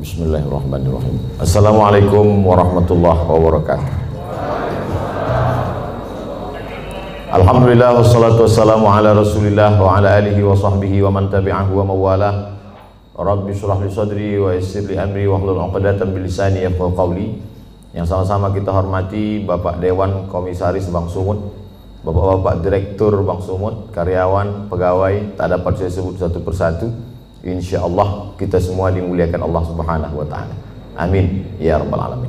Bismillahirrahmanirrahim. Assalamualaikum warahmatullahi wabarakatuh. Alhamdulillah wassalatu wassalamu ala Rasulillah wa ala alihi wa sahbihi wa man tabi'ahu wa mawalah. Rabbi shrah li sadri wa yassir li amri wa hlul 'uqdatam bil lisani yafqahu qawli. Yang sama-sama kita hormati Bapak Dewan Komisaris Bank Sumut, Bapak-bapak Direktur Bank Sumut, karyawan, pegawai, tak dapat saya sebut satu persatu. Insya Allah kita semua dimuliakan Allah Subhanahu Wa Taala. Amin ya rabbal alamin.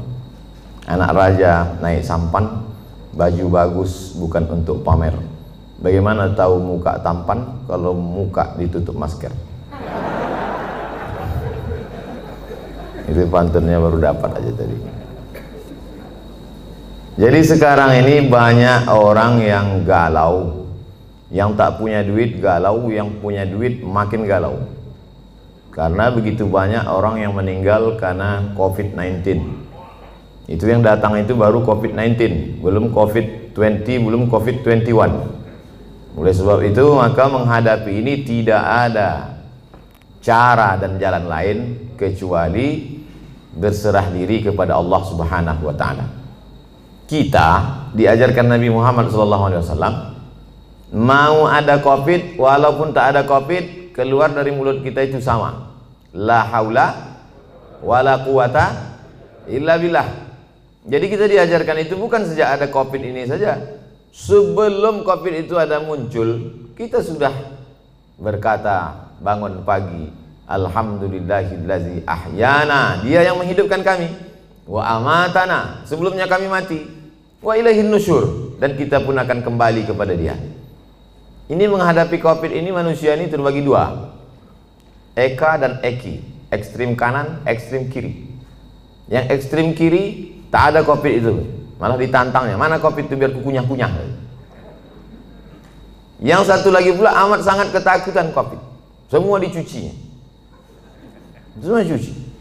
Anak raja naik sampan, baju bagus bukan untuk pamer. Bagaimana tahu muka tampan kalau muka ditutup masker? Itu pantunnya baru dapat aja tadi. Jadi sekarang ini banyak orang yang galau Yang tak punya duit galau Yang punya duit makin galau Karena begitu banyak orang yang meninggal karena COVID-19 Itu yang datang itu baru COVID-19 Belum COVID-20, belum COVID-21 Oleh sebab itu maka menghadapi ini tidak ada cara dan jalan lain Kecuali berserah diri kepada Allah subhanahu wa ta'ala. Kita diajarkan Nabi Muhammad SAW mau ada covid walaupun tak ada covid keluar dari mulut kita itu sama. La haula wala quwata illa billah. Jadi kita diajarkan itu bukan sejak ada covid ini saja. Sebelum covid itu ada muncul kita sudah berkata bangun pagi alhamdulillahillazi ahyana. Dia yang menghidupkan kami. Wa amatana. Sebelumnya kami mati. Wa ilaihin nusyur. Dan kita pun akan kembali kepada dia ini menghadapi covid ini manusia ini terbagi dua. Eka dan Eki. Ekstrim kanan, ekstrim kiri. Yang ekstrim kiri tak ada covid itu. Malah ditantangnya. Mana covid itu biar kukunyah-kunyah. Yang satu lagi pula amat sangat ketakutan covid. Semua dicucinya. Semua cuci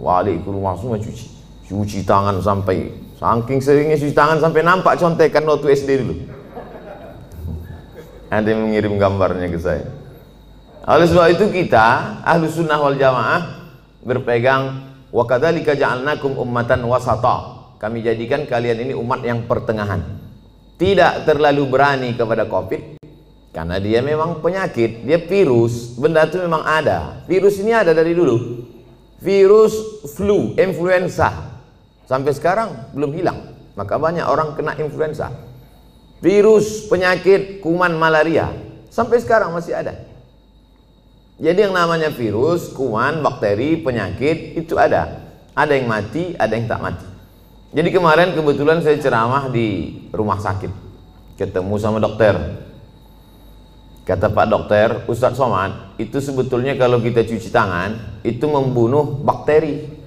wali rumah semua cuci. Cuci tangan sampai Saking seringnya cuci tangan sampai nampak contekan waktu SD dulu. Yang mengirim gambarnya ke saya. Oleh sebab itu kita ahlu sunnah wal jamaah berpegang wa kadzalika ja'alnakum ummatan wasata. Kami jadikan kalian ini umat yang pertengahan. Tidak terlalu berani kepada Covid karena dia memang penyakit, dia virus, benda itu memang ada. Virus ini ada dari dulu. Virus flu, influenza, Sampai sekarang belum hilang. Maka banyak orang kena influenza. Virus, penyakit, kuman malaria. Sampai sekarang masih ada. Jadi yang namanya virus, kuman, bakteri, penyakit itu ada. Ada yang mati, ada yang tak mati. Jadi kemarin kebetulan saya ceramah di rumah sakit. Ketemu sama dokter. Kata Pak Dokter, Ustadz Somad, itu sebetulnya kalau kita cuci tangan, itu membunuh bakteri.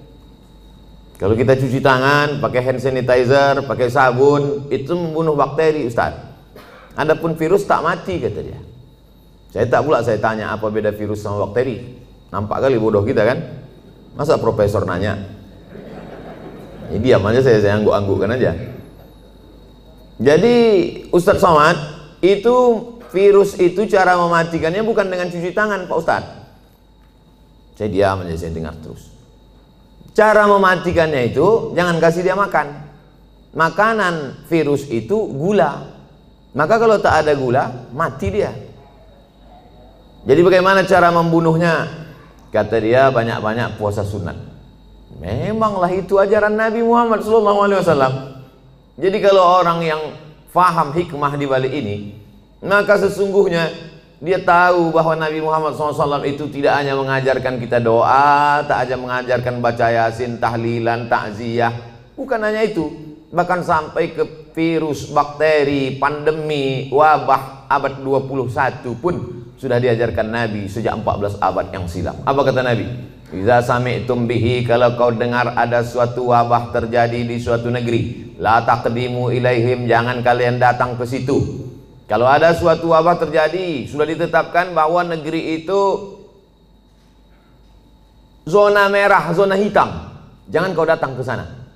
Kalau kita cuci tangan, pakai hand sanitizer, pakai sabun, itu membunuh bakteri, Ustaz. Adapun virus tak mati kata dia. Saya tak pula saya tanya apa beda virus sama bakteri. Nampak kali bodoh kita kan? Masa profesor nanya? Ini diam aja saya, saya angguk-anggukkan aja. Jadi Ustadz Somad, itu virus itu cara mematikannya bukan dengan cuci tangan Pak Ustadz. Saya diam aja, saya dengar terus. Cara mematikannya itu jangan kasih dia makan. Makanan virus itu gula. Maka kalau tak ada gula, mati dia. Jadi bagaimana cara membunuhnya? Kata dia banyak-banyak puasa sunat. Memanglah itu ajaran Nabi Muhammad SAW. Jadi kalau orang yang faham hikmah di balik ini, maka sesungguhnya dia tahu bahwa Nabi Muhammad SAW itu tidak hanya mengajarkan kita doa, tak hanya mengajarkan baca yasin, tahlilan, takziah. Bukan hanya itu, bahkan sampai ke virus, bakteri, pandemi, wabah abad 21 pun sudah diajarkan Nabi sejak 14 abad yang silam. Apa kata Nabi? Iza sami'tum bihi kalau kau dengar ada suatu wabah terjadi di suatu negeri, la taqdimu ilaihim jangan kalian datang ke situ kalau ada suatu wabah terjadi, sudah ditetapkan bahwa negeri itu zona merah, zona hitam. Jangan kau datang ke sana.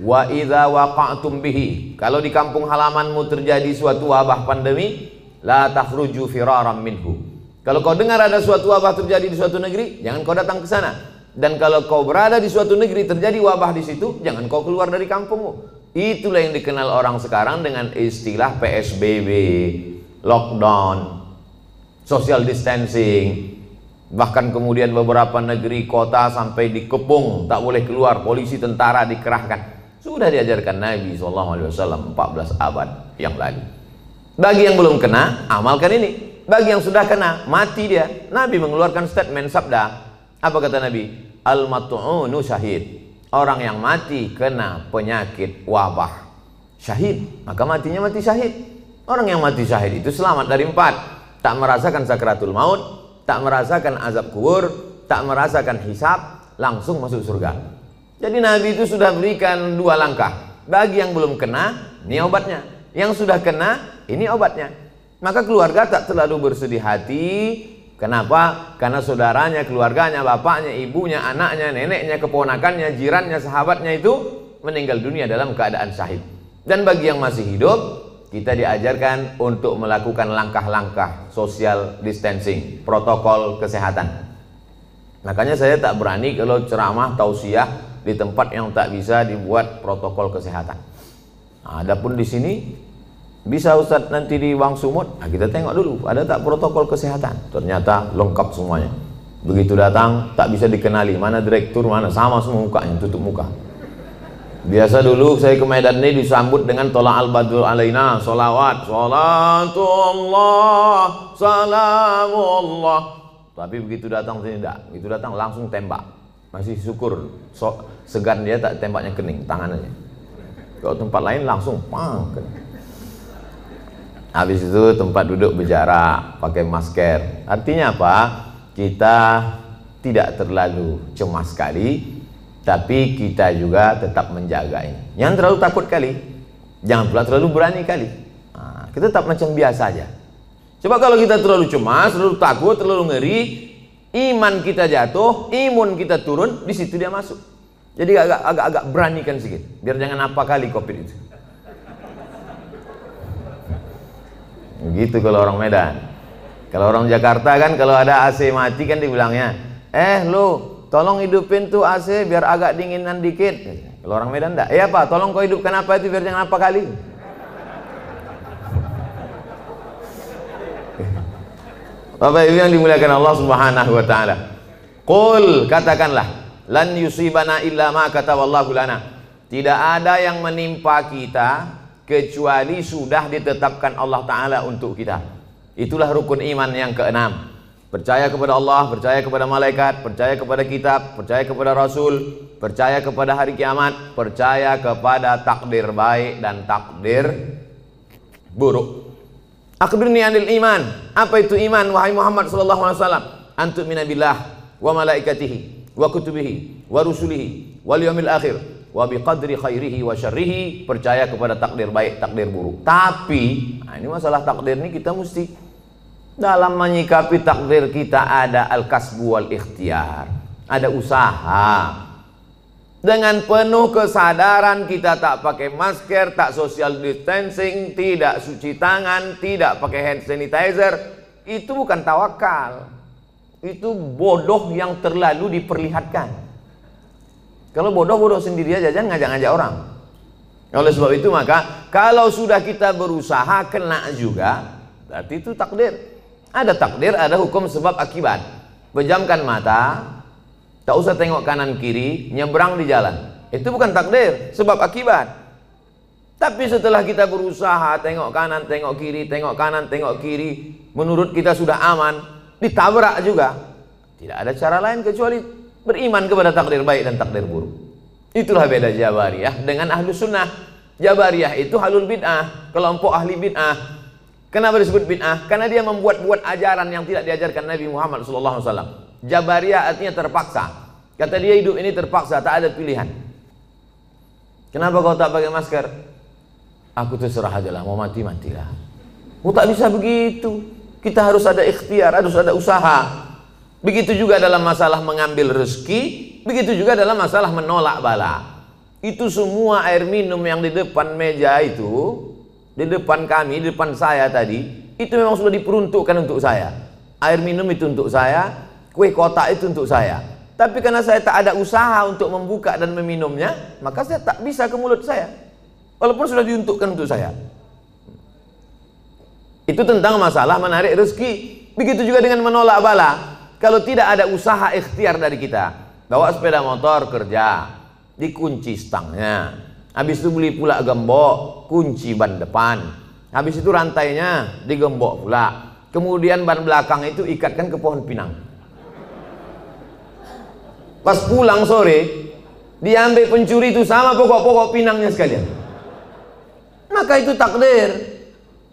Wa idza waqa'tum bihi. Kalau di kampung halamanmu terjadi suatu wabah pandemi, la takhruju firaram minhu. Kalau kau dengar ada suatu wabah terjadi di suatu negeri, jangan kau datang ke sana. dan kalau kau berada di suatu negeri terjadi wabah di situ, jangan kau keluar dari kampungmu. Itulah yang dikenal orang sekarang dengan istilah PSBB, lockdown, social distancing. Bahkan kemudian beberapa negeri kota sampai dikepung, tak boleh keluar, polisi tentara dikerahkan. Sudah diajarkan Nabi SAW 14 abad yang lalu. Bagi yang belum kena, amalkan ini. Bagi yang sudah kena, mati dia. Nabi mengeluarkan statement sabda. Apa kata Nabi? Al-mat'unu syahid. Orang yang mati kena penyakit wabah. Syahid, maka matinya mati syahid. Orang yang mati syahid itu selamat dari empat tak merasakan sakratul maut, tak merasakan azab kubur, tak merasakan hisab, langsung masuk surga. Jadi Nabi itu sudah berikan dua langkah. Bagi yang belum kena, ini obatnya. Yang sudah kena, ini obatnya. Maka keluarga tak terlalu bersedih hati. Kenapa? Karena saudaranya, keluarganya, bapaknya, ibunya, anaknya, neneknya, keponakannya, jirannya, sahabatnya itu meninggal dunia dalam keadaan syahid. Dan bagi yang masih hidup, kita diajarkan untuk melakukan langkah-langkah social distancing, protokol kesehatan. Makanya saya tak berani kalau ceramah tausiah di tempat yang tak bisa dibuat protokol kesehatan. Nah, adapun di sini bisa Ustadz nanti di Wang Sumut, nah, kita tengok dulu ada tak protokol kesehatan. Ternyata lengkap semuanya. Begitu datang tak bisa dikenali mana direktur mana sama semua mukanya tutup muka. Biasa dulu saya ke Medan ini disambut dengan tolak al-badul alaina, solawat, salatullah, salamullah. Tapi begitu datang sini tidak, begitu datang langsung tembak. Masih syukur, so, segan dia tak tembaknya kening, tangannya. Kalau tempat lain langsung pang. Habis itu tempat duduk berjarak, pakai masker. Artinya apa? Kita tidak terlalu cemas sekali, tapi kita juga tetap menjaga ini. Yang terlalu takut kali, jangan pula terlalu berani kali. Nah, kita tetap macam biasa aja. Coba kalau kita terlalu cemas, terlalu takut, terlalu ngeri, iman kita jatuh, imun kita turun, di situ dia masuk. Jadi agak agak agak beranikan sedikit, biar jangan apa kali covid itu. Begitu kalau orang Medan. Kalau orang Jakarta kan kalau ada AC mati kan dibilangnya, eh lu tolong hidupin tuh AC biar agak dinginan dikit kalau orang Medan enggak iya pak tolong kau hidupkan apa itu biar jangan apa kali Bapak Ibu yang dimuliakan Allah Subhanahu wa taala. Qul katakanlah lan yusibana illa ma kataballahu lana. Tidak ada yang menimpa kita kecuali sudah ditetapkan Allah taala untuk kita. Itulah rukun iman yang keenam. Percaya kepada Allah, percaya kepada malaikat, percaya kepada kitab, percaya kepada rasul, percaya kepada hari kiamat, percaya kepada takdir baik dan takdir buruk. Akhbirni anil iman. Apa itu iman wahai Muhammad sallallahu alaihi wasallam? Antum minabillah wa malaikatihi wa kutubihi wa rusulihi wal yaumil akhir wa biqadri khairihi wa syarrihi percaya kepada takdir baik takdir buruk tapi nah ini masalah takdir ini kita mesti dalam menyikapi takdir kita ada al-kasbu wal ikhtiar. Ada usaha. Dengan penuh kesadaran kita tak pakai masker, tak social distancing, tidak suci tangan, tidak pakai hand sanitizer, itu bukan tawakal. Itu bodoh yang terlalu diperlihatkan. Kalau bodoh-bodoh sendiri aja jangan ngajak-ngajak orang. Oleh sebab itu maka kalau sudah kita berusaha kena juga, berarti itu takdir. Ada takdir, ada hukum sebab akibat. Pejamkan mata, tak usah tengok kanan kiri, nyebrang di jalan. Itu bukan takdir, sebab akibat. Tapi setelah kita berusaha tengok kanan, tengok kiri, tengok kanan, tengok kiri, menurut kita sudah aman, ditabrak juga. Tidak ada cara lain kecuali beriman kepada takdir baik dan takdir buruk. Itulah beda Jabariyah dengan ahlu sunnah. Jabariyah itu halul bid'ah, kelompok ahli bid'ah. Kenapa disebut bid'ah? Karena dia membuat-buat ajaran yang tidak diajarkan Nabi Muhammad SAW. Jabariyah artinya terpaksa. Kata dia hidup ini terpaksa, tak ada pilihan. Kenapa kau tak pakai masker? Aku terserah aja lah, mau mati matilah. Oh tak bisa begitu. Kita harus ada ikhtiar, harus ada usaha. Begitu juga dalam masalah mengambil rezeki, begitu juga dalam masalah menolak bala. Itu semua air minum yang di depan meja itu di depan kami, di depan saya tadi, itu memang sudah diperuntukkan untuk saya. Air minum itu untuk saya, kue kotak itu untuk saya. Tapi karena saya tak ada usaha untuk membuka dan meminumnya, maka saya tak bisa ke mulut saya. Walaupun sudah diuntukkan untuk saya. Itu tentang masalah menarik rezeki. Begitu juga dengan menolak bala. Kalau tidak ada usaha ikhtiar dari kita, bawa sepeda motor kerja, dikunci stangnya. Habis itu beli pula gembok, kunci ban depan. Habis itu rantainya digembok pula. Kemudian ban belakang itu ikatkan ke pohon pinang. Pas pulang sore, diambil pencuri itu sama pokok-pokok pinangnya sekalian. Maka itu takdir.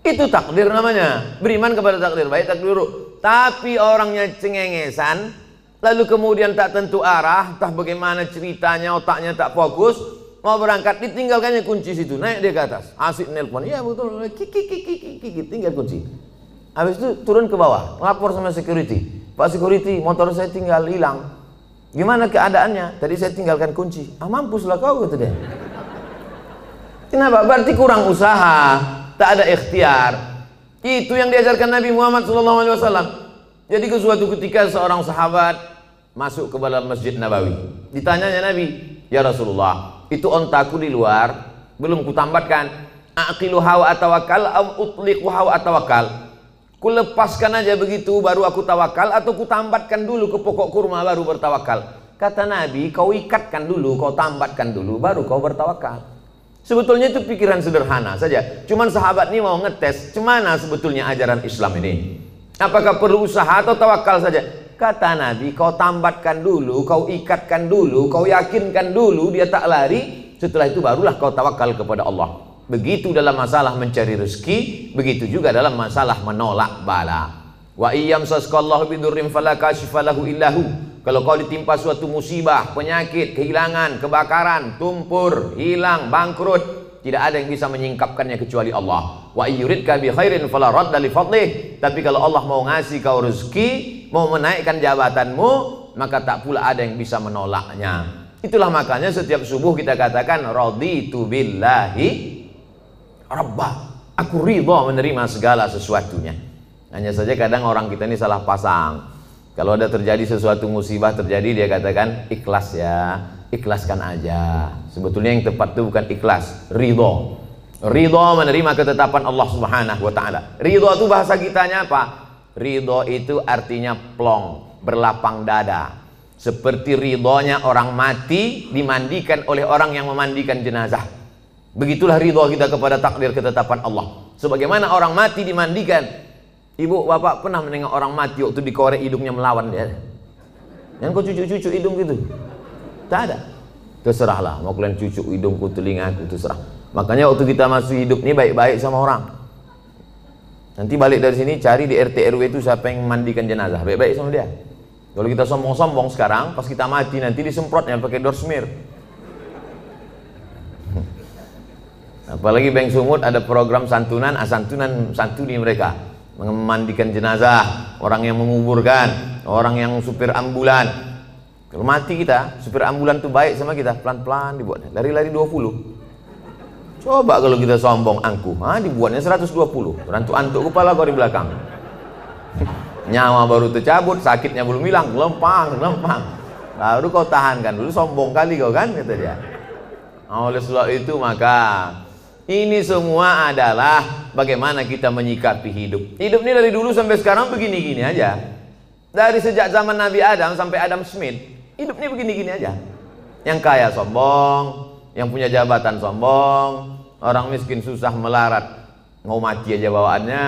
Itu takdir namanya. Beriman kepada takdir baik, takdir buruk. Tapi orangnya cengengesan, lalu kemudian tak tentu arah, entah bagaimana ceritanya, otaknya tak fokus, mau berangkat ditinggalkannya kunci situ, naik dia ke atas, asik nelpon, iya betul, kiki kiki kiki tinggal kunci. Habis itu turun ke bawah, lapor sama security, Pak security, motor saya tinggal hilang. Gimana keadaannya? Tadi saya tinggalkan kunci. Ah mampuslah kau gitu dia. Kenapa? Berarti kurang usaha, tak ada ikhtiar. Itu yang diajarkan Nabi Muhammad SAW. Jadi ke suatu ketika seorang sahabat masuk ke dalam Masjid Nabawi. Ditanyanya Nabi, "Ya Rasulullah, itu ontaku di luar belum kutambatkan. Aqilu hawa atawakal am utliqu hawa atawakal?" Kulepaskan aja begitu baru aku tawakal atau kutambatkan dulu ke pokok kurma baru bertawakal. Kata Nabi, kau ikatkan dulu, kau tambatkan dulu baru kau bertawakal. Sebetulnya itu pikiran sederhana saja. Cuman sahabat ini mau ngetes, cemana sebetulnya ajaran Islam ini? Apakah perlu usaha atau tawakal saja? Kata Nabi, kau tambatkan dulu, kau ikatkan dulu, kau yakinkan dulu, dia tak lari. Setelah itu barulah kau tawakal kepada Allah. Begitu dalam masalah mencari rezeki, begitu juga dalam masalah menolak bala. Wa saskallahu bidurrim falakashifalahu illahu kalau kau ditimpa suatu musibah, penyakit, kehilangan, kebakaran, tumpur, hilang, bangkrut, tidak ada yang bisa menyingkapkannya kecuali Allah. Wa yuridka bi khairin fala radda li. Tapi kalau Allah mau ngasih kau rezeki, mau menaikkan jabatanmu, maka tak pula ada yang bisa menolaknya. Itulah makanya setiap subuh kita katakan raditu billahi rabbah. Aku ridha menerima segala sesuatunya. Hanya saja kadang orang kita ini salah pasang. Kalau ada terjadi sesuatu musibah terjadi dia katakan ikhlas ya, ikhlaskan aja. Sebetulnya yang tepat itu bukan ikhlas, ridho. Ridho menerima ketetapan Allah Subhanahu wa taala. Ridho itu bahasa kitanya apa? Ridho itu artinya plong, berlapang dada. Seperti ridhonya orang mati dimandikan oleh orang yang memandikan jenazah. Begitulah ridho kita kepada takdir ketetapan Allah. Sebagaimana orang mati dimandikan Ibu, bapak pernah menengok orang mati waktu dikorek hidungnya melawan dia? Yang kau cucu-cucu hidung gitu? Tak ada. Terserahlah, mau kalian cucu hidungku, telingaku, terserah. Makanya waktu kita masuk hidup ini baik-baik sama orang. Nanti balik dari sini cari di RT RW itu siapa yang mandikan jenazah, baik-baik sama dia. Kalau kita sombong-sombong sekarang, pas kita mati nanti disemprotnya pakai dorsmir. Apalagi Beng Sumut ada program santunan, asantunan santuni mereka memandikan jenazah, orang yang menguburkan, orang yang supir ambulan. Kalau mati kita, supir ambulan tuh baik sama kita, pelan-pelan dibuatnya. Lari-lari 20. Coba kalau kita sombong angku, ha, dibuatnya 120. Rantuk-antuk kepala kau di belakang. Nyawa baru tercabut, sakitnya belum hilang, lempang, lempang. Baru kau tahankan dulu, sombong kali kau kan, kata dia. Oleh sebab itu maka ini semua adalah bagaimana kita menyikapi hidup. Hidup ini dari dulu sampai sekarang begini-gini aja. Dari sejak zaman Nabi Adam sampai Adam Smith, hidup ini begini-gini aja. Yang kaya sombong, yang punya jabatan sombong, orang miskin susah melarat, mau mati aja bawaannya.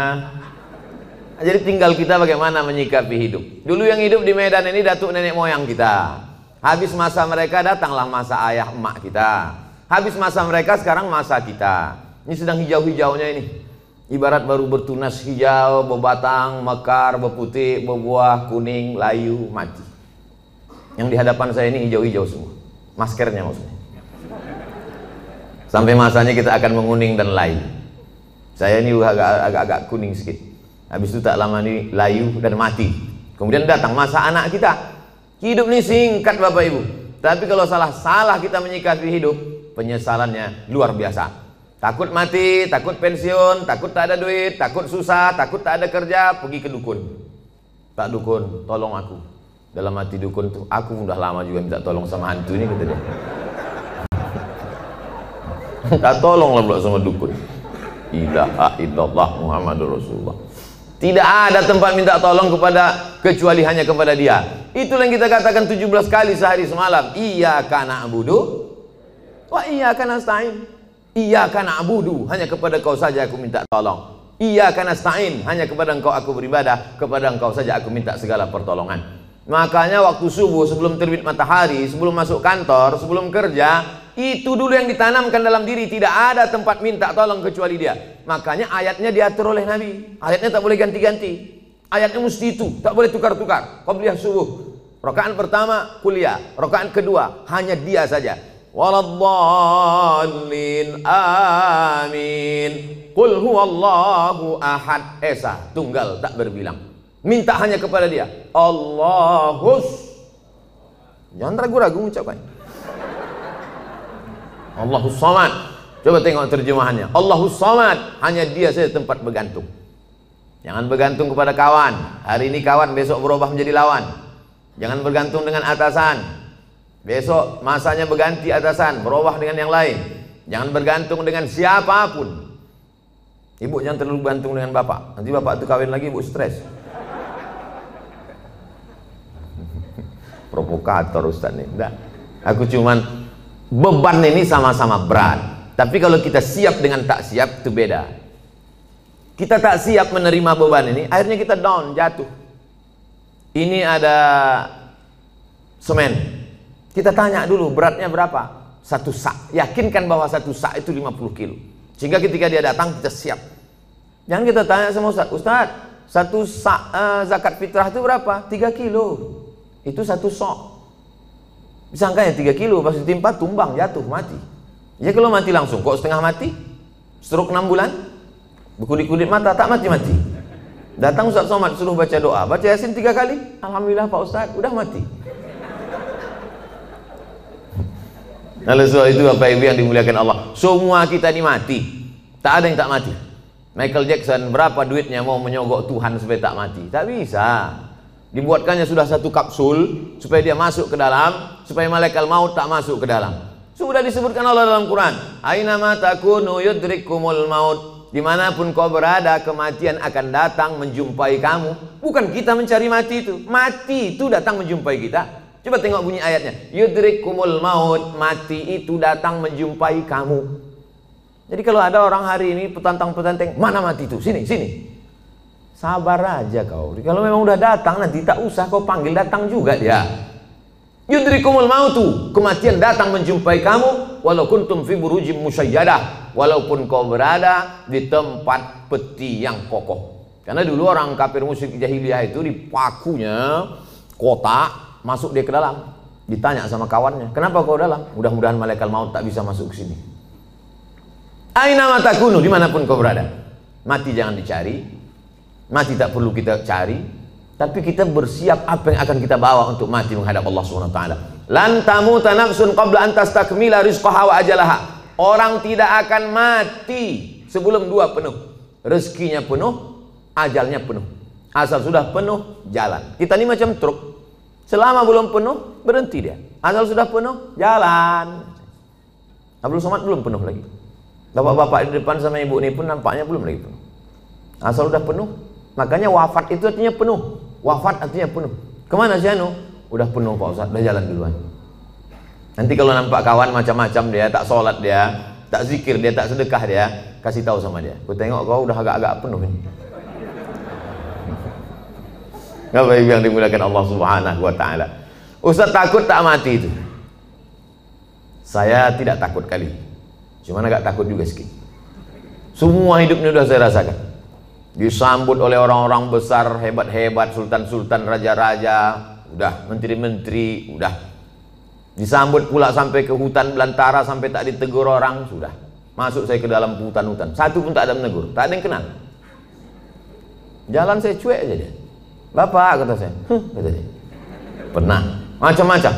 Jadi tinggal kita bagaimana menyikapi hidup. Dulu yang hidup di Medan ini datuk nenek moyang kita. Habis masa mereka datanglah masa ayah emak kita. Habis masa mereka sekarang masa kita. Ini sedang hijau-hijaunya ini. Ibarat baru bertunas hijau, berbatang, mekar, berputih, berbuah, kuning, layu, mati. Yang di hadapan saya ini hijau-hijau semua. Maskernya maksudnya. Sampai masanya kita akan menguning dan layu. Saya ini agak-agak kuning sedikit. Habis itu tak lama ini layu dan mati. Kemudian datang masa anak kita. Hidup ini singkat Bapak Ibu. Tapi kalau salah-salah kita menyikapi hidup, penyesalannya luar biasa. Takut mati, takut pensiun, takut tak ada duit, takut susah, takut tak ada kerja, pergi ke dukun. Pak dukun, tolong aku. dalam hati dukun tuh aku udah lama juga minta tolong sama hantu ini kata dia minta tolong lah sama dukun ilaha illallah muhammadur rasulullah tidak ada tempat minta tolong kepada kecuali hanya kepada dia itulah yang kita katakan 17 kali sehari semalam iya kana abudu wa iya kana stain iya hanya kepada kau saja aku minta tolong iya kana stain hanya kepada engkau aku beribadah kepada engkau saja aku minta segala pertolongan Makanya waktu subuh sebelum terbit matahari, sebelum masuk kantor, sebelum kerja, itu dulu yang ditanamkan dalam diri. Tidak ada tempat minta tolong kecuali dia. Makanya ayatnya diatur oleh Nabi. Ayatnya tak boleh ganti-ganti. Ayatnya mesti itu, tak boleh tukar-tukar. Kau beli subuh. Rokaan pertama kuliah, rokaan kedua hanya dia saja. Waladhalin amin. Qul huwallahu ahad. Esa, tunggal tak berbilang. Minta hanya kepada dia. Allahus. Jangan ragu-ragu ucapan. Allahus samad. Coba tengok terjemahannya. Allahus samad. Hanya dia saja tempat bergantung. Jangan bergantung kepada kawan. Hari ini kawan, besok berubah menjadi lawan. Jangan bergantung dengan atasan. Besok masanya berganti atasan, berubah dengan yang lain. Jangan bergantung dengan siapa pun. Ibu jangan terlalu bergantung dengan bapak. Nanti bapak itu kawin lagi, ibu stres. provokator Ustaz ini. Enggak. Aku cuman beban ini sama-sama berat. Tapi kalau kita siap dengan tak siap itu beda. Kita tak siap menerima beban ini, akhirnya kita down, jatuh. Ini ada semen. Kita tanya dulu beratnya berapa? Satu sak. Yakinkan bahwa satu sak itu 50 kilo. Sehingga ketika dia datang kita siap. Jangan kita tanya sama Ustaz, Ustaz, satu sak uh, zakat fitrah itu berapa? 3 kilo itu satu sok disangkanya tiga kilo pas ditimpa tumbang jatuh mati ya kalau mati langsung kok setengah mati stroke enam bulan berkulit-kulit mata tak mati-mati datang Ustaz Somad suruh baca doa baca yasin tiga kali Alhamdulillah Pak Ustaz udah mati Lalu soal itu Bapak Ibu yang dimuliakan Allah semua kita ini mati tak ada yang tak mati Michael Jackson berapa duitnya mau menyogok Tuhan supaya tak mati tak bisa Dibuatkannya sudah satu kapsul supaya dia masuk ke dalam, supaya malaikat maut tak masuk ke dalam. Sudah disebutkan Allah dalam Quran. Aina ma takunu yudrikumul maut. Di mana pun kau berada, kematian akan datang menjumpai kamu. Bukan kita mencari mati itu. Mati itu datang menjumpai kita. Coba tengok bunyi ayatnya. Yudrikumul maut. Mati itu datang menjumpai kamu. Jadi kalau ada orang hari ini petantang-petantang, mana mati itu? Sini, sini. Sabar aja kau. Kalau memang udah datang nanti tak usah kau panggil datang juga dia. Yudrikumul mautu, kematian datang menjumpai kamu walau kuntum fi burujim walaupun kau berada di tempat peti yang kokoh. Karena dulu orang kafir musyrik jahiliyah itu di pakunya kota masuk dia ke dalam. Ditanya sama kawannya, "Kenapa kau dalam?" Mudah-mudahan malaikat maut tak bisa masuk ke sini. Aina matakunu di mana pun kau berada. Mati jangan dicari, Mati tak perlu kita cari, tapi kita bersiap apa yang akan kita bawa untuk mati menghadap Allah Subhanahu wa taala. Lan tamuta nafsun qabla an tastakmila rizqaha wa ajalaha. Orang tidak akan mati sebelum dua penuh. Rezekinya penuh, ajalnya penuh. Asal sudah penuh, jalan. Kita ini macam truk. Selama belum penuh, berhenti dia. Asal sudah penuh, jalan. Abdul Somad belum penuh lagi. Bapak-bapak di depan sama ibu ini pun nampaknya belum lagi penuh. Asal sudah penuh, Makanya wafat itu artinya penuh. Wafat artinya penuh. Ke mana si Anu? Udah penuh Pak Ustaz, udah jalan duluan. Nanti kalau nampak kawan macam-macam dia, tak sholat dia, tak zikir dia, tak sedekah dia, kasih tahu sama dia. Aku tengok kau udah agak-agak penuh ini. Bapak Ibu yang dimuliakan Allah Subhanahu wa taala. Ustaz takut tak mati itu. Saya tidak takut kali. Cuma agak takut juga sedikit. Semua hidup ini sudah saya rasakan disambut oleh orang-orang besar hebat-hebat sultan-sultan raja-raja udah menteri-menteri udah disambut pula sampai ke hutan belantara sampai tak ditegur orang sudah masuk saya ke dalam hutan-hutan satu pun tak ada menegur tak ada yang kenal jalan saya cuek aja dia bapak kata saya. Kata dia. Pernah. Macam-macam.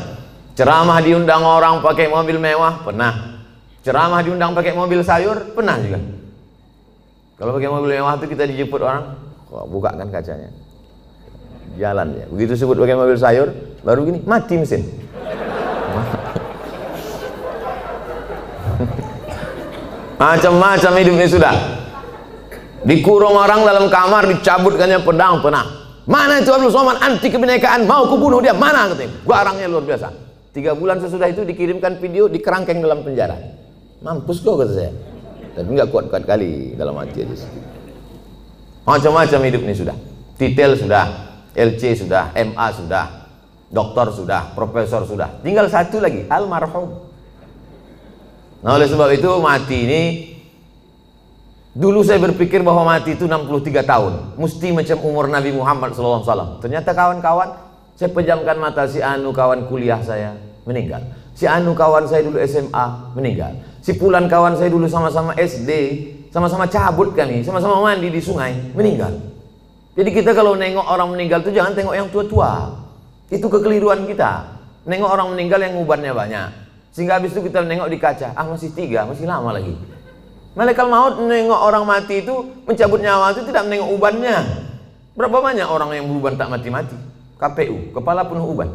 Ceramah diundang orang pakai mobil mewah pernah. Ceramah diundang pakai mobil sayur pernah juga. Kalau pakai mobil mewah itu kita dijemput orang, kok buka kan kacanya. jalan ya begitu sebut pakai mobil sayur baru gini mati mesin. Macam-macam hidupnya sudah. Dikurung orang dalam kamar dicabutkannya pedang penah mana itu Abdul Somad? Anti kebinekaan. Mau kubunuh dia? Mana? Katanya garangnya luar biasa. Tiga bulan sesudah itu dikirimkan video di kerangkeng dalam penjara. Mampus kok kata saya. Tapi nggak kuat-kuat kali dalam hati aja macam-macam hidup ini sudah. Titel sudah LC sudah MA sudah doktor sudah profesor sudah. Tinggal satu lagi almarhum. Nah oleh sebab itu mati ini Dulu saya berpikir bahwa mati itu 63 tahun, mesti macam umur Nabi Muhammad SAW. Ternyata kawan-kawan, saya pejamkan mata si Anu kawan kuliah saya meninggal. Si Anu kawan saya dulu SMA meninggal. Si Pulan kawan saya dulu sama-sama SD, sama-sama cabut kami, sama-sama mandi di sungai meninggal. Jadi kita kalau nengok orang meninggal itu jangan tengok yang tua-tua. Itu kekeliruan kita. Nengok orang meninggal yang ubannya banyak. Sehingga habis itu kita nengok di kaca, ah masih tiga, masih lama lagi. Malaikat maut menengok orang mati itu mencabut nyawa itu tidak menengok ubannya. Berapa banyak orang yang beruban tak mati-mati? KPU, kepala penuh uban.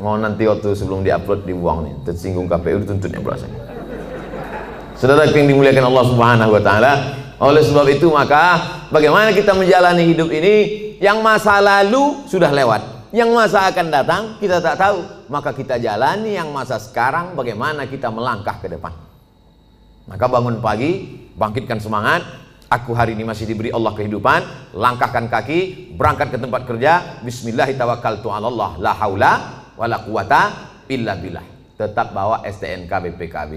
Mau nanti waktu sebelum diupload dibuang nih, tersinggung KPU dituntutnya pula saya. Saudara yang dimuliakan Allah Subhanahu wa taala, oleh sebab itu maka bagaimana kita menjalani hidup ini yang masa lalu sudah lewat, yang masa akan datang kita tak tahu, maka kita jalani yang masa sekarang bagaimana kita melangkah ke depan. Maka bangun pagi, bangkitkan semangat. Aku hari ini masih diberi Allah kehidupan. Langkahkan kaki, berangkat ke tempat kerja. Bismillahirrahmanirrahim. La haula wala quwata illa billah. Tetap bawa STNK BPKB.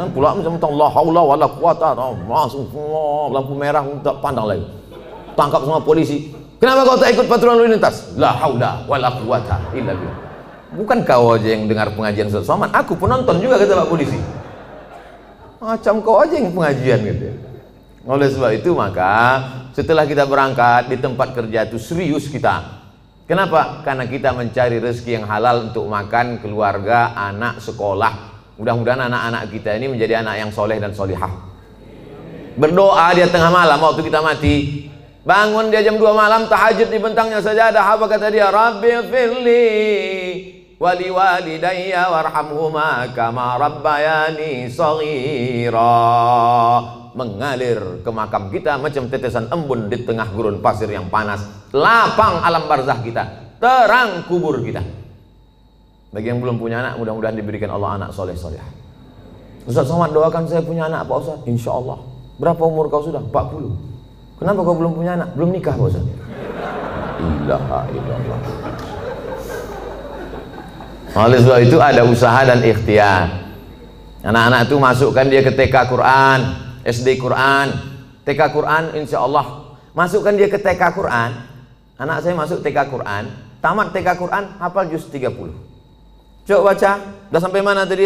Nah, pula macam tu la haula wala quwata. Langsung lampu merah tak pandang lagi. Tangkap semua polisi. Kenapa kau tak ikut patroli lalu lintas? La haula wala quwata illa billah. Bukan kau aja yang dengar pengajian Ustaz Somad, aku penonton juga kata Pak Polisi macam kau aja yang pengajian gitu oleh sebab itu maka setelah kita berangkat di tempat kerja itu serius kita. Kenapa? karena kita mencari rezeki yang halal untuk makan keluarga, anak, sekolah. Mudah-mudahan anak-anak kita ini menjadi anak yang soleh dan solihah. Berdoa dia tengah malam waktu kita mati. Bangun dia jam 2 malam tahajud di bentangnya saja. Ada apa kata dia? Rabbi firli wali walidayya warhamhuma kama rabbayani saghira. Mengalir ke makam kita macam tetesan embun di tengah gurun pasir yang panas. Lapang alam barzah kita. Terang kubur kita. Bagi yang belum punya anak mudah-mudahan diberikan Allah anak soleh soleh Ustaz Somad doakan saya punya anak Pak Ustaz. Insya Allah berapa umur kau sudah? 40 kenapa kau belum punya anak? belum nikah Pak Ustaz? Ilaha illallah oleh sebab itu ada usaha dan ikhtiar. Anak-anak itu masukkan dia ke TK Quran, SD Quran, TK Quran insya Allah. Masukkan dia ke TK Quran. Anak saya masuk TK Quran, tamat TK Quran, hafal juz 30. Coba baca, udah sampai mana tadi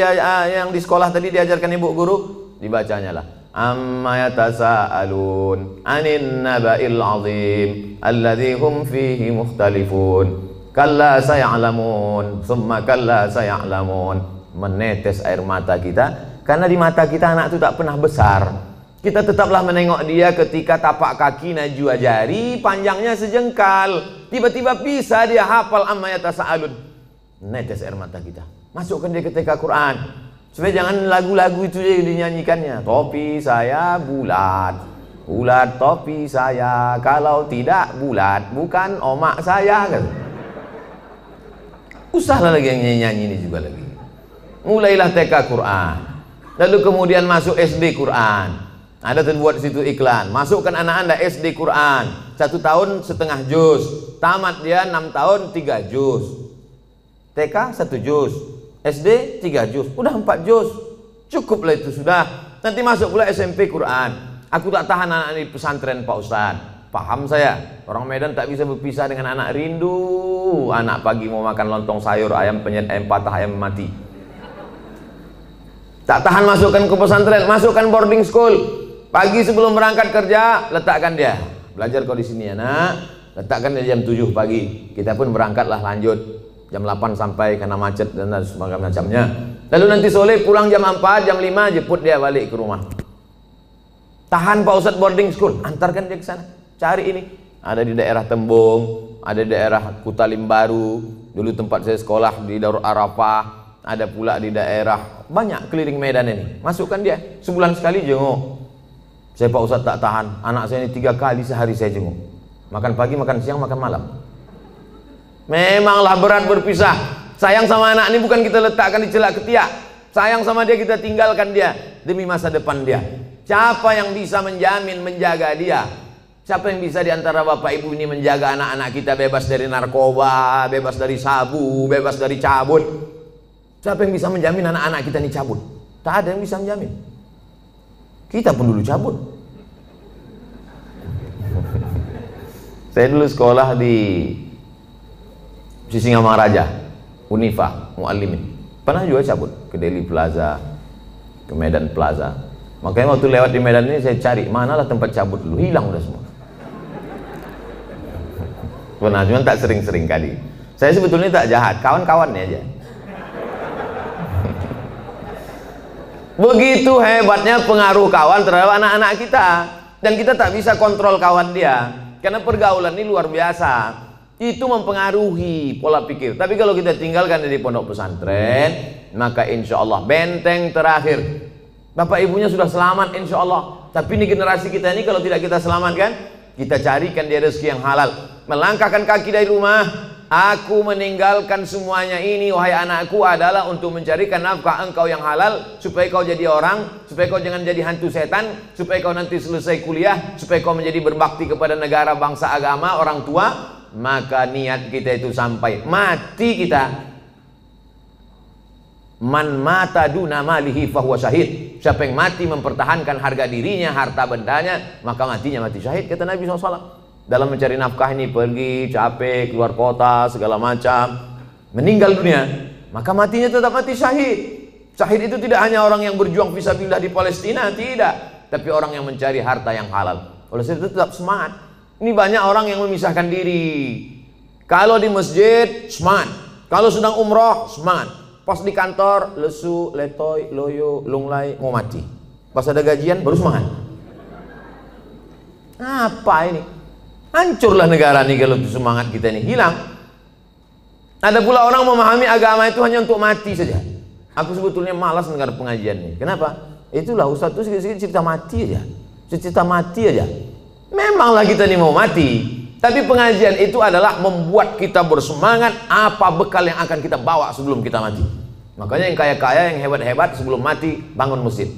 yang di sekolah tadi diajarkan ibu guru? Dibacanya lah. Amma yatasaalun anin naba'il azim alladhi hum fihi mukhtalifun kalla sayalamun summa kalla sayalamun. Menetes air mata kita. Karena di mata kita anak itu tak pernah besar. Kita tetaplah menengok dia ketika tapak kaki najwa jari panjangnya sejengkal. Tiba-tiba bisa dia hafal amma yatasaalun. Netes air mata kita. Masukkan dia ketika Quran. Supaya jangan lagu-lagu itu yang dinyanyikannya. Topi saya bulat. Bulat topi saya. Kalau tidak bulat bukan omak saya kan Usahlah lagi yang nyanyi-nyanyi ini juga lagi. Mulailah TK Quran. Lalu kemudian masuk SD Quran. Ada terbuat situ iklan. Masukkan anak anda SD Quran. Satu tahun setengah juz. Tamat dia enam tahun tiga juz. TK satu juz. SD tiga juz. Udah empat juz. Cukuplah itu sudah. Nanti masuk pula SMP Quran. Aku tak tahan anak ini pesantren Pak Ustadz. Paham saya. Orang Medan tak bisa berpisah dengan anak rindu. Anak pagi mau makan lontong sayur, ayam penyet, ayam patah, ayam mati. Tak tahan masukkan ke pesantren, masukkan boarding school. Pagi sebelum berangkat kerja, letakkan dia. Belajar kau di sini ya nak. Letakkan dia jam 7 pagi. Kita pun berangkatlah lanjut. Jam 8 sampai karena macet dan macamnya. Lalu nanti sore pulang jam 4, jam 5 jemput dia balik ke rumah. Tahan Pak Ustadz boarding school, antarkan dia ke sana cari ini. Ada di daerah Tembung ada di daerah Kutalim Baru dulu tempat saya sekolah di Darul Arafah. Ada pula di daerah banyak keliling Medan ini. Masukkan dia. Sebulan sekali jenguk. Saya Pak Ustadz tak tahan. Anak saya ini tiga kali sehari saya jenguk. Makan pagi makan siang makan malam. Memanglah berat berpisah. Sayang sama anak ini bukan kita letakkan di celak ketiak. Sayang sama dia kita tinggalkan dia demi masa depan dia. Siapa yang bisa menjamin menjaga dia Siapa yang bisa di antara bapak ibu ini menjaga anak-anak kita bebas dari narkoba, bebas dari sabu, bebas dari cabut? Siapa yang bisa menjamin anak-anak kita ini cabut? Tak ada yang bisa menjamin. Kita pun dulu cabut. Saya dulu sekolah di Sisingamaraja, Unifa, Muallimin. Pernah juga cabut ke Delhi Plaza, ke Medan Plaza. Makanya waktu lewat di Medan ini saya cari manalah tempat cabut dulu, hilang udah semua. Pernah, cuma tak sering-sering kali. Saya sebetulnya tak jahat, kawan-kawannya aja. Begitu hebatnya pengaruh kawan terhadap anak-anak kita dan kita tak bisa kontrol kawan dia karena pergaulan ini luar biasa. Itu mempengaruhi pola pikir. Tapi kalau kita tinggalkan dari pondok pesantren, maka insya Allah benteng terakhir. Bapak ibunya sudah selamat insya Allah. Tapi ini generasi kita ini kalau tidak kita selamatkan, kita carikan dia rezeki yang halal. Melangkahkan kaki dari rumah, Aku meninggalkan semuanya ini wahai anakku adalah untuk mencarikan nafkah engkau yang halal supaya kau jadi orang, supaya kau jangan jadi hantu setan, supaya kau nanti selesai kuliah, supaya kau menjadi berbakti kepada negara, bangsa, agama, orang tua, maka niat kita itu sampai mati kita. Man mata duna malihi fahuwa syahid. Siapa yang mati mempertahankan harga dirinya, harta bendanya, maka matinya mati syahid kata Nabi SAW dalam mencari nafkah ini pergi capek keluar kota segala macam meninggal dunia maka matinya tetap mati syahid. Syahid itu tidak hanya orang yang berjuang fisabilillah di Palestina tidak. Tapi orang yang mencari harta yang halal. Oleh sebab itu tetap semangat. Ini banyak orang yang memisahkan diri. Kalau di masjid semangat. Kalau sedang umroh semangat. Pas di kantor lesu letoy loyo lunglai mau mati. Pas ada gajian baru semangat. Apa ini Hancurlah negara ini kalau semangat kita ini hilang. Ada pula orang memahami agama itu hanya untuk mati saja. Aku sebetulnya malas dengar pengajian ini. Kenapa? Itulah Ustaz itu sedikit cerita mati aja. Cerita mati aja. Memanglah kita ini mau mati. Tapi pengajian itu adalah membuat kita bersemangat apa bekal yang akan kita bawa sebelum kita mati. Makanya yang kaya-kaya, yang hebat-hebat sebelum mati bangun masjid.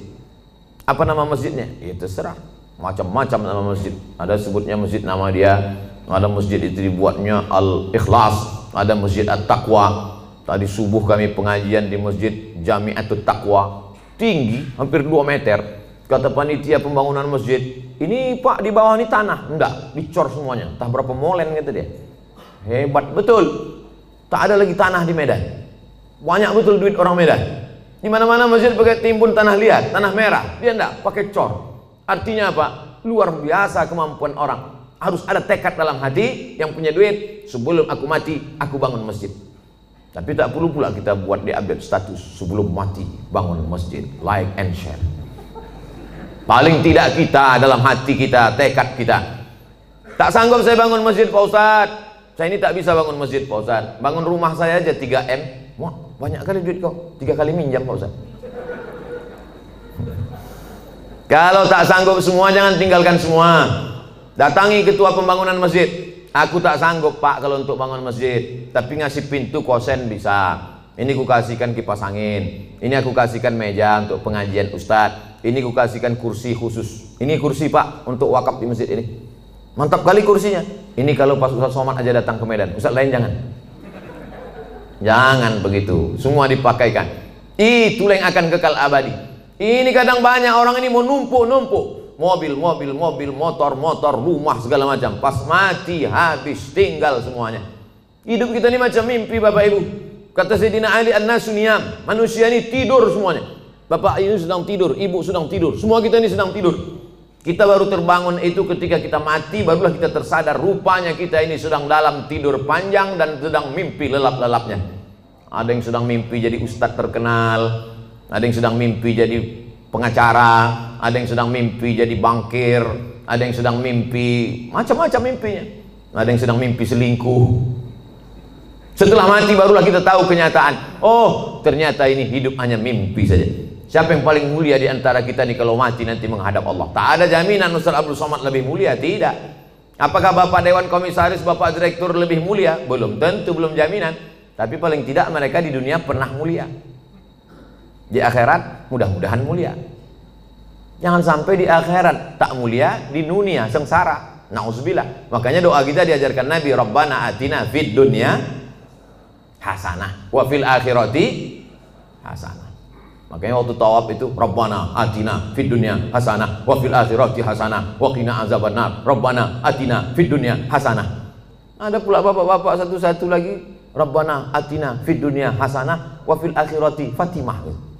Apa nama masjidnya? Ya terserah macam-macam nama masjid. Ada sebutnya masjid nama dia ada masjid itu dibuatnya Al-Ikhlas ada masjid At-Taqwa. Tadi subuh kami pengajian di masjid Jami'atut Taqwa. Tinggi hampir 2 meter. Kata panitia pembangunan masjid ini pak di bawah ini tanah. Enggak dicor semuanya. Entah berapa molen gitu dia. Hebat betul. Tak ada lagi tanah di Medan. Banyak betul duit orang Medan. Di mana-mana masjid pakai timbun tanah liat, tanah merah. Dia enggak pakai cor Artinya apa? Luar biasa kemampuan orang. Harus ada tekad dalam hati yang punya duit. Sebelum aku mati, aku bangun masjid. Tapi tak perlu pula kita buat di update status sebelum mati bangun masjid, like and share. Paling tidak kita dalam hati kita, tekad kita. Tak sanggup saya bangun masjid Pak Ustaz. Saya ini tak bisa bangun masjid Pak Ustaz. Bangun rumah saya aja 3M. Wah, banyak kali duit kau. Tiga kali minjam Pak Ustaz. Kalau tak sanggup semua jangan tinggalkan semua. Datangi ketua pembangunan masjid. Aku tak sanggup pak kalau untuk bangun masjid. Tapi ngasih pintu kosen bisa. Ini ku kasihkan kipas angin. Ini aku kasihkan meja untuk pengajian ustadz. Ini ku kasihkan kursi khusus. Ini kursi pak untuk wakaf di masjid ini. Mantap kali kursinya. Ini kalau pas Ustadz Somad aja datang ke Medan. Ustadz lain jangan. Jangan begitu. Semua dipakaikan. Itulah yang akan kekal abadi. Ini kadang banyak orang ini mau numpuk-numpuk. Mobil, mobil, mobil, motor, motor, rumah segala macam. Pas mati habis tinggal semuanya. Hidup kita ini macam mimpi Bapak Ibu. Kata Sayyidina Ali An-Nasuniyam, manusia ini tidur semuanya. Bapak ini sedang tidur, ibu sedang tidur, semua kita ini sedang tidur. Kita baru terbangun itu ketika kita mati, barulah kita tersadar rupanya kita ini sedang dalam tidur panjang dan sedang mimpi lelap-lelapnya. Ada yang sedang mimpi jadi ustadz terkenal, ada yang sedang mimpi jadi pengacara, ada yang sedang mimpi jadi bankir, ada yang sedang mimpi macam-macam mimpinya. Ada yang sedang mimpi selingkuh. Setelah mati barulah kita tahu kenyataan. Oh, ternyata ini hidup hanya mimpi saja. Siapa yang paling mulia di antara kita nih kalau mati nanti menghadap Allah? Tak ada jaminan Ustaz Abdul Somad lebih mulia, tidak. Apakah Bapak Dewan Komisaris, Bapak Direktur lebih mulia? Belum tentu, belum jaminan. Tapi paling tidak mereka di dunia pernah mulia. Di akhirat mudah-mudahan mulia. Jangan sampai di akhirat tak mulia, di dunia sengsara. Nauzubillah. Makanya doa kita diajarkan Nabi, Rabbana atina fid dunya hasanah wa fil akhirati hasanah. Makanya waktu tawaf itu Rabbana atina fid dunya hasanah wa fil akhirati hasanah wa qina azabannar. Rabbana atina fid dunya hasanah. Ada pula bapak-bapak satu-satu lagi Rabbana atina fid dunya hasanah wa fil akhirati fatimah.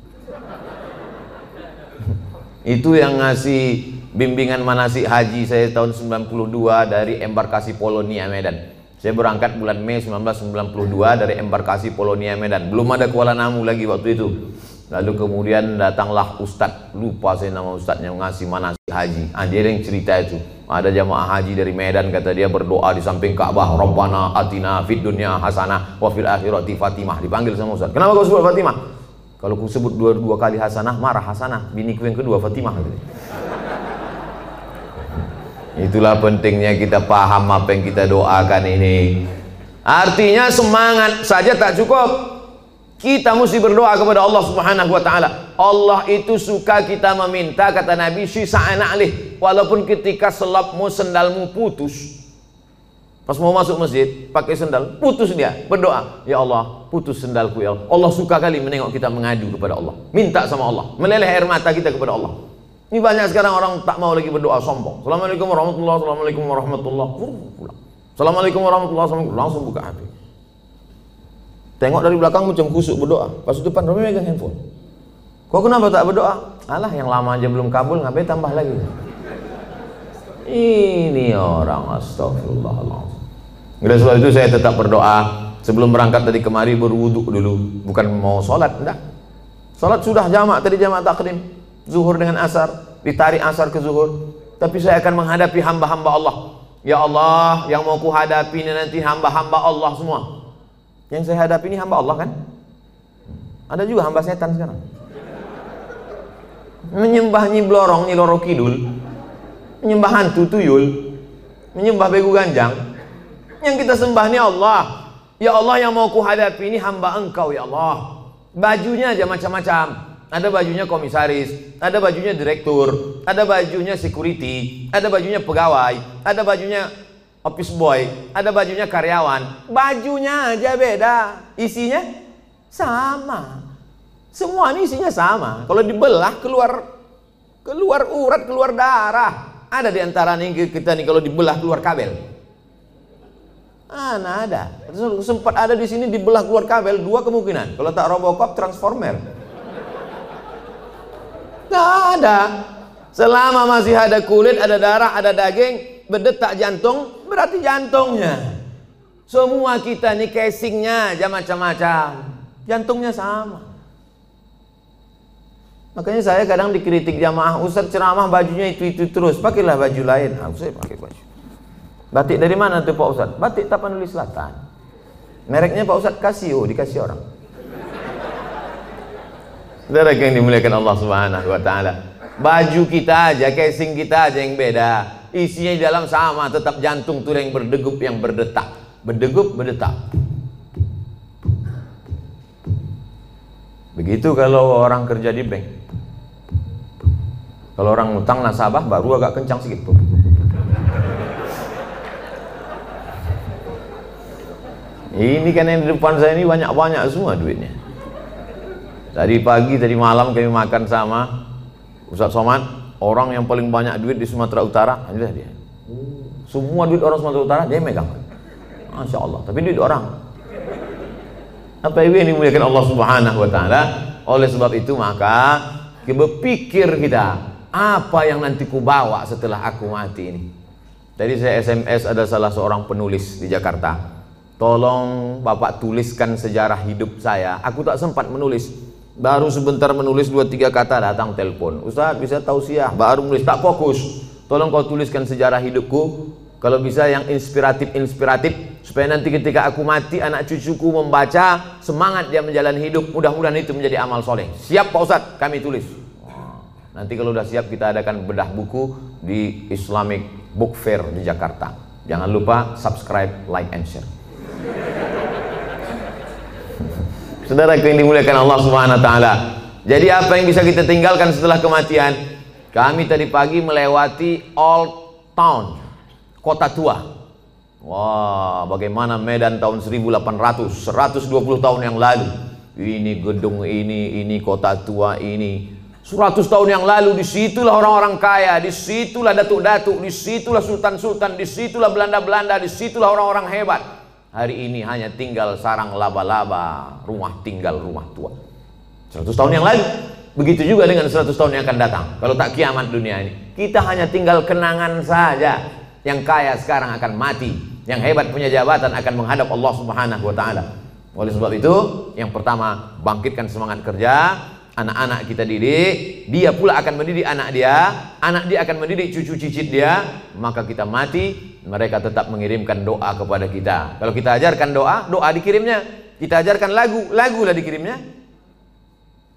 Itu yang ngasih bimbingan manasik haji saya tahun 92 dari embarkasi Polonia Medan. Saya berangkat bulan Mei 1992 dari embarkasi Polonia Medan. Belum ada Kuala Namu lagi waktu itu. Lalu kemudian datanglah Ustadz, lupa saya nama Ustadznya ngasih manasik haji. Ah, yang cerita itu. Ada jamaah haji dari Medan kata dia berdoa di samping Ka'bah, Rabbana atina fid dunya hasanah wa fil akhirati Fatimah. Dipanggil sama Ustadz. Kenapa kau sebut Fatimah? Kalau ku sebut dua, dua kali Hasanah, marah Hasanah. Biniku yang kedua Fatimah. Itulah pentingnya kita paham apa yang kita doakan ini. Artinya semangat saja tak cukup. Kita mesti berdoa kepada Allah Subhanahu wa taala. Allah itu suka kita meminta kata Nabi sisa anak walaupun ketika selapmu sendalmu putus Pas mau masuk masjid, pakai sendal, putus dia, berdoa, "Ya Allah, putus sendalku ya Allah." Allah suka kali menengok kita mengadu kepada Allah. Minta sama Allah, meleleh air mata kita kepada Allah. Ini banyak sekarang orang tak mau lagi berdoa sombong. Assalamualaikum warahmatullahi Assalamualaikum warahmatullahi pulang. Assalamualaikum warahmatullahi wabarakatuh. Langsung buka HP. Tengok dari belakang macam kusuk berdoa. Pas depan Romi megang handphone. Kau kenapa tak berdoa? Alah yang lama aja belum kabul, ngapain tambah lagi? Ini orang astagfirullahaladzim. Oleh sebab itu saya tetap berdoa sebelum berangkat tadi kemari berwuduk dulu, bukan mau sholat, enggak. Sholat sudah jamak tadi jamak takdim, zuhur dengan asar, ditarik asar ke zuhur. Tapi saya akan menghadapi hamba-hamba Allah. Ya Allah, yang mau kuhadapi nanti hamba-hamba Allah semua. Yang saya hadapi ini hamba Allah kan? Ada juga hamba setan sekarang. Menyembah nyi blorong, nyi loro kidul. Menyembah hantu tuyul. Menyembah begu ganjang yang kita sembah ini Allah. Ya Allah yang mau kuhadapi ini hamba engkau ya Allah. Bajunya aja macam-macam. Ada bajunya komisaris, ada bajunya direktur, ada bajunya security, ada bajunya pegawai, ada bajunya office boy, ada bajunya karyawan. Bajunya aja beda, isinya sama. Semua ini isinya sama. Kalau dibelah keluar keluar urat, keluar darah. Ada di antara nih kita nih kalau dibelah keluar kabel. Mana ada. Sempat ada di sini dibelah keluar kabel dua kemungkinan. Kalau tak Robocop Transformer. Tidak ada. Selama masih ada kulit, ada darah, ada daging, berdetak jantung, berarti jantungnya. Semua kita nih casingnya aja macam-macam. Jantungnya sama. Makanya saya kadang dikritik jamaah Ustaz ceramah bajunya itu-itu terus. Pakailah baju lain. Aku saya pakai baju. Batik dari mana tuh Pak Ustad? Batik Tapanuli Selatan. Mereknya Pak Ustad Casio, dikasih orang. Saudara yang dimuliakan Allah Subhanahu wa taala. Baju kita aja, casing kita aja yang beda. Isinya di dalam sama, tetap jantung tuh yang berdegup, yang berdetak. Berdegup, berdetak. Begitu kalau orang kerja di bank. Kalau orang utang nasabah baru agak kencang sedikit. Ini kan yang di depan saya ini banyak-banyak semua duitnya. Tadi pagi, tadi malam kami makan sama Ustaz Somad, orang yang paling banyak duit di Sumatera Utara, inilah dia. Semua duit orang Sumatera Utara dia megang. Masya Allah, tapi duit orang. Apa yang dimuliakan Allah Subhanahu wa taala? Oleh sebab itu maka berpikir kita, apa yang nanti ku bawa setelah aku mati ini? Tadi saya SMS ada salah seorang penulis di Jakarta Tolong Bapak tuliskan sejarah hidup saya. Aku tak sempat menulis. Baru sebentar menulis dua tiga kata datang telepon. Ustaz bisa tausiah, baru menulis tak fokus. Tolong kau tuliskan sejarah hidupku. Kalau bisa yang inspiratif-inspiratif supaya nanti ketika aku mati anak cucuku membaca semangat dia menjalani hidup. Mudah-mudahan itu menjadi amal soleh. Siap Pak Ustaz, kami tulis. Nanti kalau sudah siap kita adakan bedah buku di Islamic Book Fair di Jakarta. Jangan lupa subscribe, like, and share. Saudara yang dimuliakan Allah Subhanahu wa taala. Jadi apa yang bisa kita tinggalkan setelah kematian? Kami tadi pagi melewati Old Town, kota tua. Wah, bagaimana Medan tahun 1800, 120 tahun yang lalu. Ini gedung ini, ini kota tua ini. 100 tahun yang lalu di situlah orang-orang kaya, di situlah datuk-datuk, di situlah sultan-sultan, di situlah Belanda-Belanda, di situlah orang-orang hebat. Hari ini hanya tinggal sarang laba-laba, rumah tinggal rumah tua. 100 tahun yang lalu, begitu juga dengan 100 tahun yang akan datang. Kalau tak kiamat dunia ini, kita hanya tinggal kenangan saja. Yang kaya sekarang akan mati, yang hebat punya jabatan akan menghadap Allah Subhanahu wa taala. Oleh sebab itu, yang pertama bangkitkan semangat kerja, anak-anak kita didik, dia pula akan mendidik anak dia, anak dia akan mendidik cucu cicit dia, maka kita mati, mereka tetap mengirimkan doa kepada kita. Kalau kita ajarkan doa, doa dikirimnya. Kita ajarkan lagu, lagu lah dikirimnya.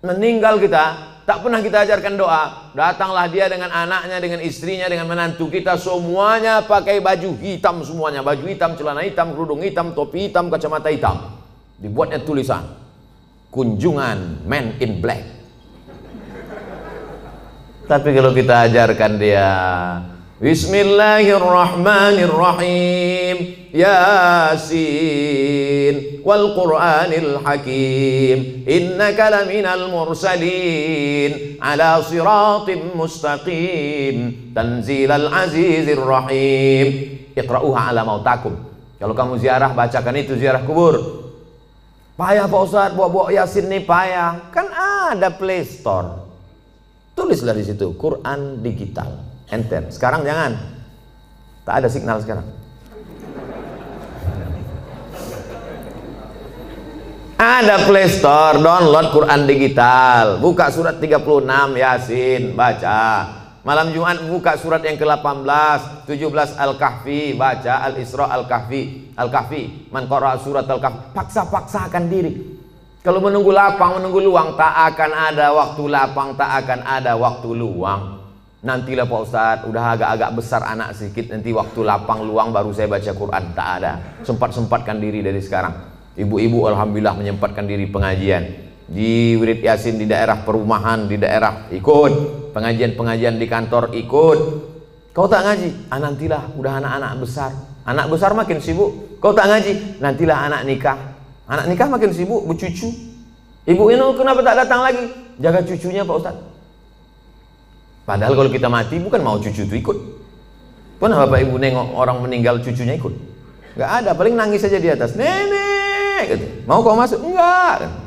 Meninggal kita, tak pernah kita ajarkan doa. Datanglah dia dengan anaknya, dengan istrinya, dengan menantu kita semuanya pakai baju hitam semuanya, baju hitam, celana hitam, kerudung hitam, topi hitam, kacamata hitam. Dibuatnya tulisan kunjungan man in black. Tapi kalau kita ajarkan dia Bismillahirrahmanirrahim Yasin wal Qur'anil Hakim innaka laminal mursalin ala siratim mustaqim tanzilal azizir rahim. Iqra'uha ala mautakum. Kalau kamu ziarah bacakan itu ziarah kubur Payah Pak Ustaz, bawa-bawa Yasin nih payah. Kan ada Play Store. Tulislah di situ, Quran digital. Enter. Sekarang jangan. Tak ada signal sekarang. Ada Play Store, download Quran digital. Buka surat 36 Yasin, baca. Malam Jumat buka surat yang ke-18, 17 Al-Kahfi, baca Al-Isra Al-Kahfi, Al-Kahfi. Man qara surat Al-Kahfi, paksa-paksakan diri. Kalau menunggu lapang, menunggu luang, tak akan ada waktu lapang, tak akan ada waktu luang. Nantilah Pak Ustaz, udah agak-agak besar anak sedikit, nanti waktu lapang luang baru saya baca Quran. Tak ada. Sempat-sempatkan diri dari sekarang. Ibu-ibu Alhamdulillah menyempatkan diri pengajian di wirid yasin di daerah perumahan di daerah ikut pengajian-pengajian di kantor ikut. Kau tak ngaji? Ah nantilah udah anak-anak besar. Anak besar makin sibuk. Kau tak ngaji? Nantilah anak nikah. Anak nikah makin sibuk bercucu. Ibu ini kenapa tak datang lagi? Jaga cucunya Pak Ustaz padahal kalau kita mati bukan mau cucu itu ikut. Pernah bapak ibu nengok orang meninggal cucunya ikut? Nggak ada. Paling nangis saja di atas. Nenek gitu. mau kau masuk? Enggak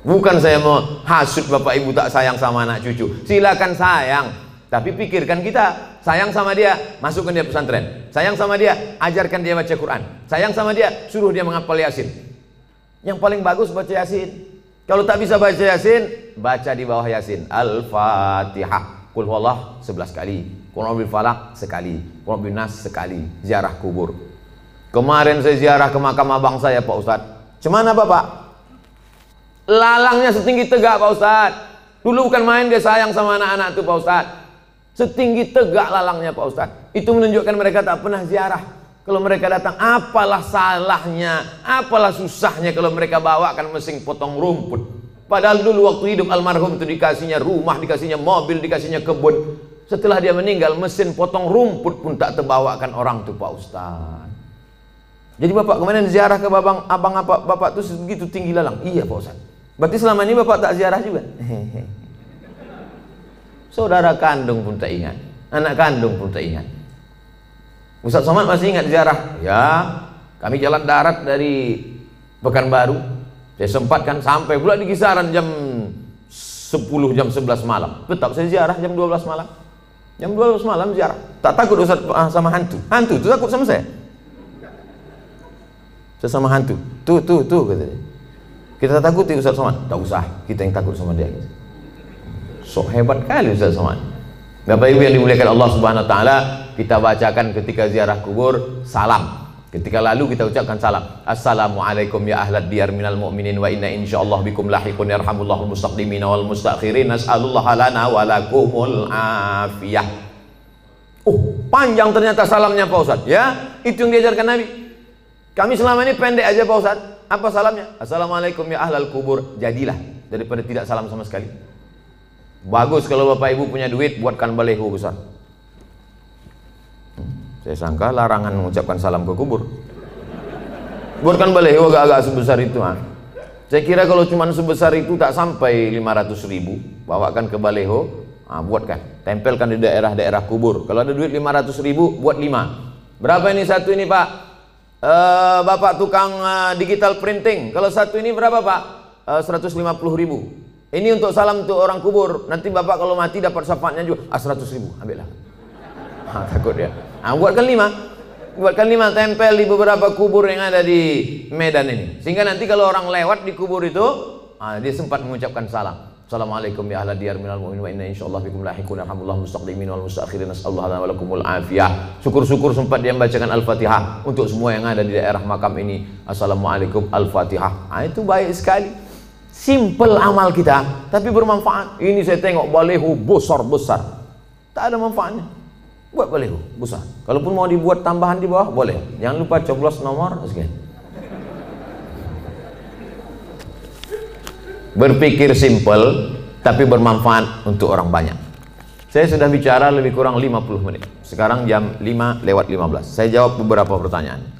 Bukan saya mau hasut bapak ibu tak sayang sama anak cucu. Silakan sayang. Tapi pikirkan kita, sayang sama dia, masukkan dia pesantren. Sayang sama dia, ajarkan dia baca Quran. Sayang sama dia, suruh dia menghafal Yasin. Yang paling bagus baca Yasin. Kalau tak bisa baca Yasin, baca di bawah Yasin. Al-Fatihah. Kul huwallah 11 kali. Qul bil falak sekali. Qul nas sekali. Ziarah kubur. Kemarin saya ziarah ke makam abang saya Pak Ustaz. Cemana Bapak? Lalangnya setinggi tegak Pak Ustaz. Dulu bukan main dia sayang sama anak-anak itu Pak Ustaz. Setinggi tegak lalangnya Pak Ustaz. Itu menunjukkan mereka tak pernah ziarah. Kalau mereka datang, apalah salahnya, apalah susahnya kalau mereka bawakan mesin potong rumput. Padahal dulu waktu hidup almarhum itu dikasihnya rumah, dikasihnya mobil, dikasihnya kebun. Setelah dia meninggal, mesin potong rumput pun tak terbawakan orang itu Pak Ustaz. Jadi bapak kemarin ziarah ke babang, abang apa bapak itu segitu tinggi lalang. Iya Pak Ustaz. Berarti selama ini bapak tak ziarah juga? Saudara kandung pun tak ingat. Anak kandung pun tak ingat. Ustaz Somad masih ingat ziarah? Ya, kami jalan darat dari Pekanbaru. Saya sempatkan sampai pula di kisaran jam 10 jam 11 malam. Tetap saya ziarah jam 12 malam. Jam 12 malam ziarah. Tak takut Ustaz ah, sama hantu. Hantu itu takut sama saya. Saya sama hantu. Tuh, tuh, tuh katanya. Kita takuti Ustaz Somad? Tak usah, kita yang takut sama dia. Sok hebat kali Ustaz Somad. Bapak Ibu yang dimuliakan Allah Subhanahu wa taala, kita bacakan ketika ziarah kubur salam. Ketika lalu kita ucapkan salam. Assalamualaikum ya ahlat diyar minal mu'minin wa inna insyaallah bikum lahiqun yarhamullahul mustaqdimin wal mustakhirin nas'alullah lana wa lakumul afiyah. Oh, panjang ternyata salamnya Pak Ustaz. Ya, itu yang diajarkan Nabi. Kami selama ini pendek aja Pak Ustaz. Apa salamnya? Assalamualaikum ya ahlal kubur. Jadilah daripada tidak salam sama sekali. Bagus kalau Bapak Ibu punya duit buatkan baleho besar. Hmm, saya sangka larangan mengucapkan salam ke kubur. Buatkan baleho agak-agak sebesar itu ah. Saya kira kalau cuma sebesar itu tak sampai 500 ribu Bawakan ke baleho ah, Buatkan Tempelkan di daerah-daerah kubur Kalau ada duit 500 ribu Buat 5 Berapa ini satu ini pak? Uh, Bapak tukang uh, digital printing. Kalau satu ini berapa Pak? Uh, 150 ribu. Ini untuk salam untuk orang kubur. Nanti Bapak kalau mati dapat syafaatnya juga. Ah 100 ribu. Ambillah ah, takut dia. Ah, buatkan lima. Buatkan lima tempel di beberapa kubur yang ada di Medan ini. Sehingga nanti kalau orang lewat di kubur itu ah, dia sempat mengucapkan salam Assalamualaikum ya ahla diyar minal mu'minin wa inna insyaallah bikum lahiqun alhamdulillah mustaqdimin wal mustakhirin nasallahu wa lakumul afiyah. Syukur-syukur sempat dia membacakan Al-Fatihah untuk semua yang ada di daerah makam ini. Assalamualaikum Al-Fatihah. Nah, itu baik sekali. Simple amal kita tapi bermanfaat. Ini saya tengok balehu besar-besar. Tak ada manfaatnya. Buat balehu besar. Kalaupun mau dibuat tambahan di bawah boleh. Jangan lupa coblos nomor sekian. Berpikir simple tapi bermanfaat untuk orang banyak. Saya sudah bicara lebih kurang 50 menit. Sekarang jam 5 lewat 15 saya jawab beberapa pertanyaan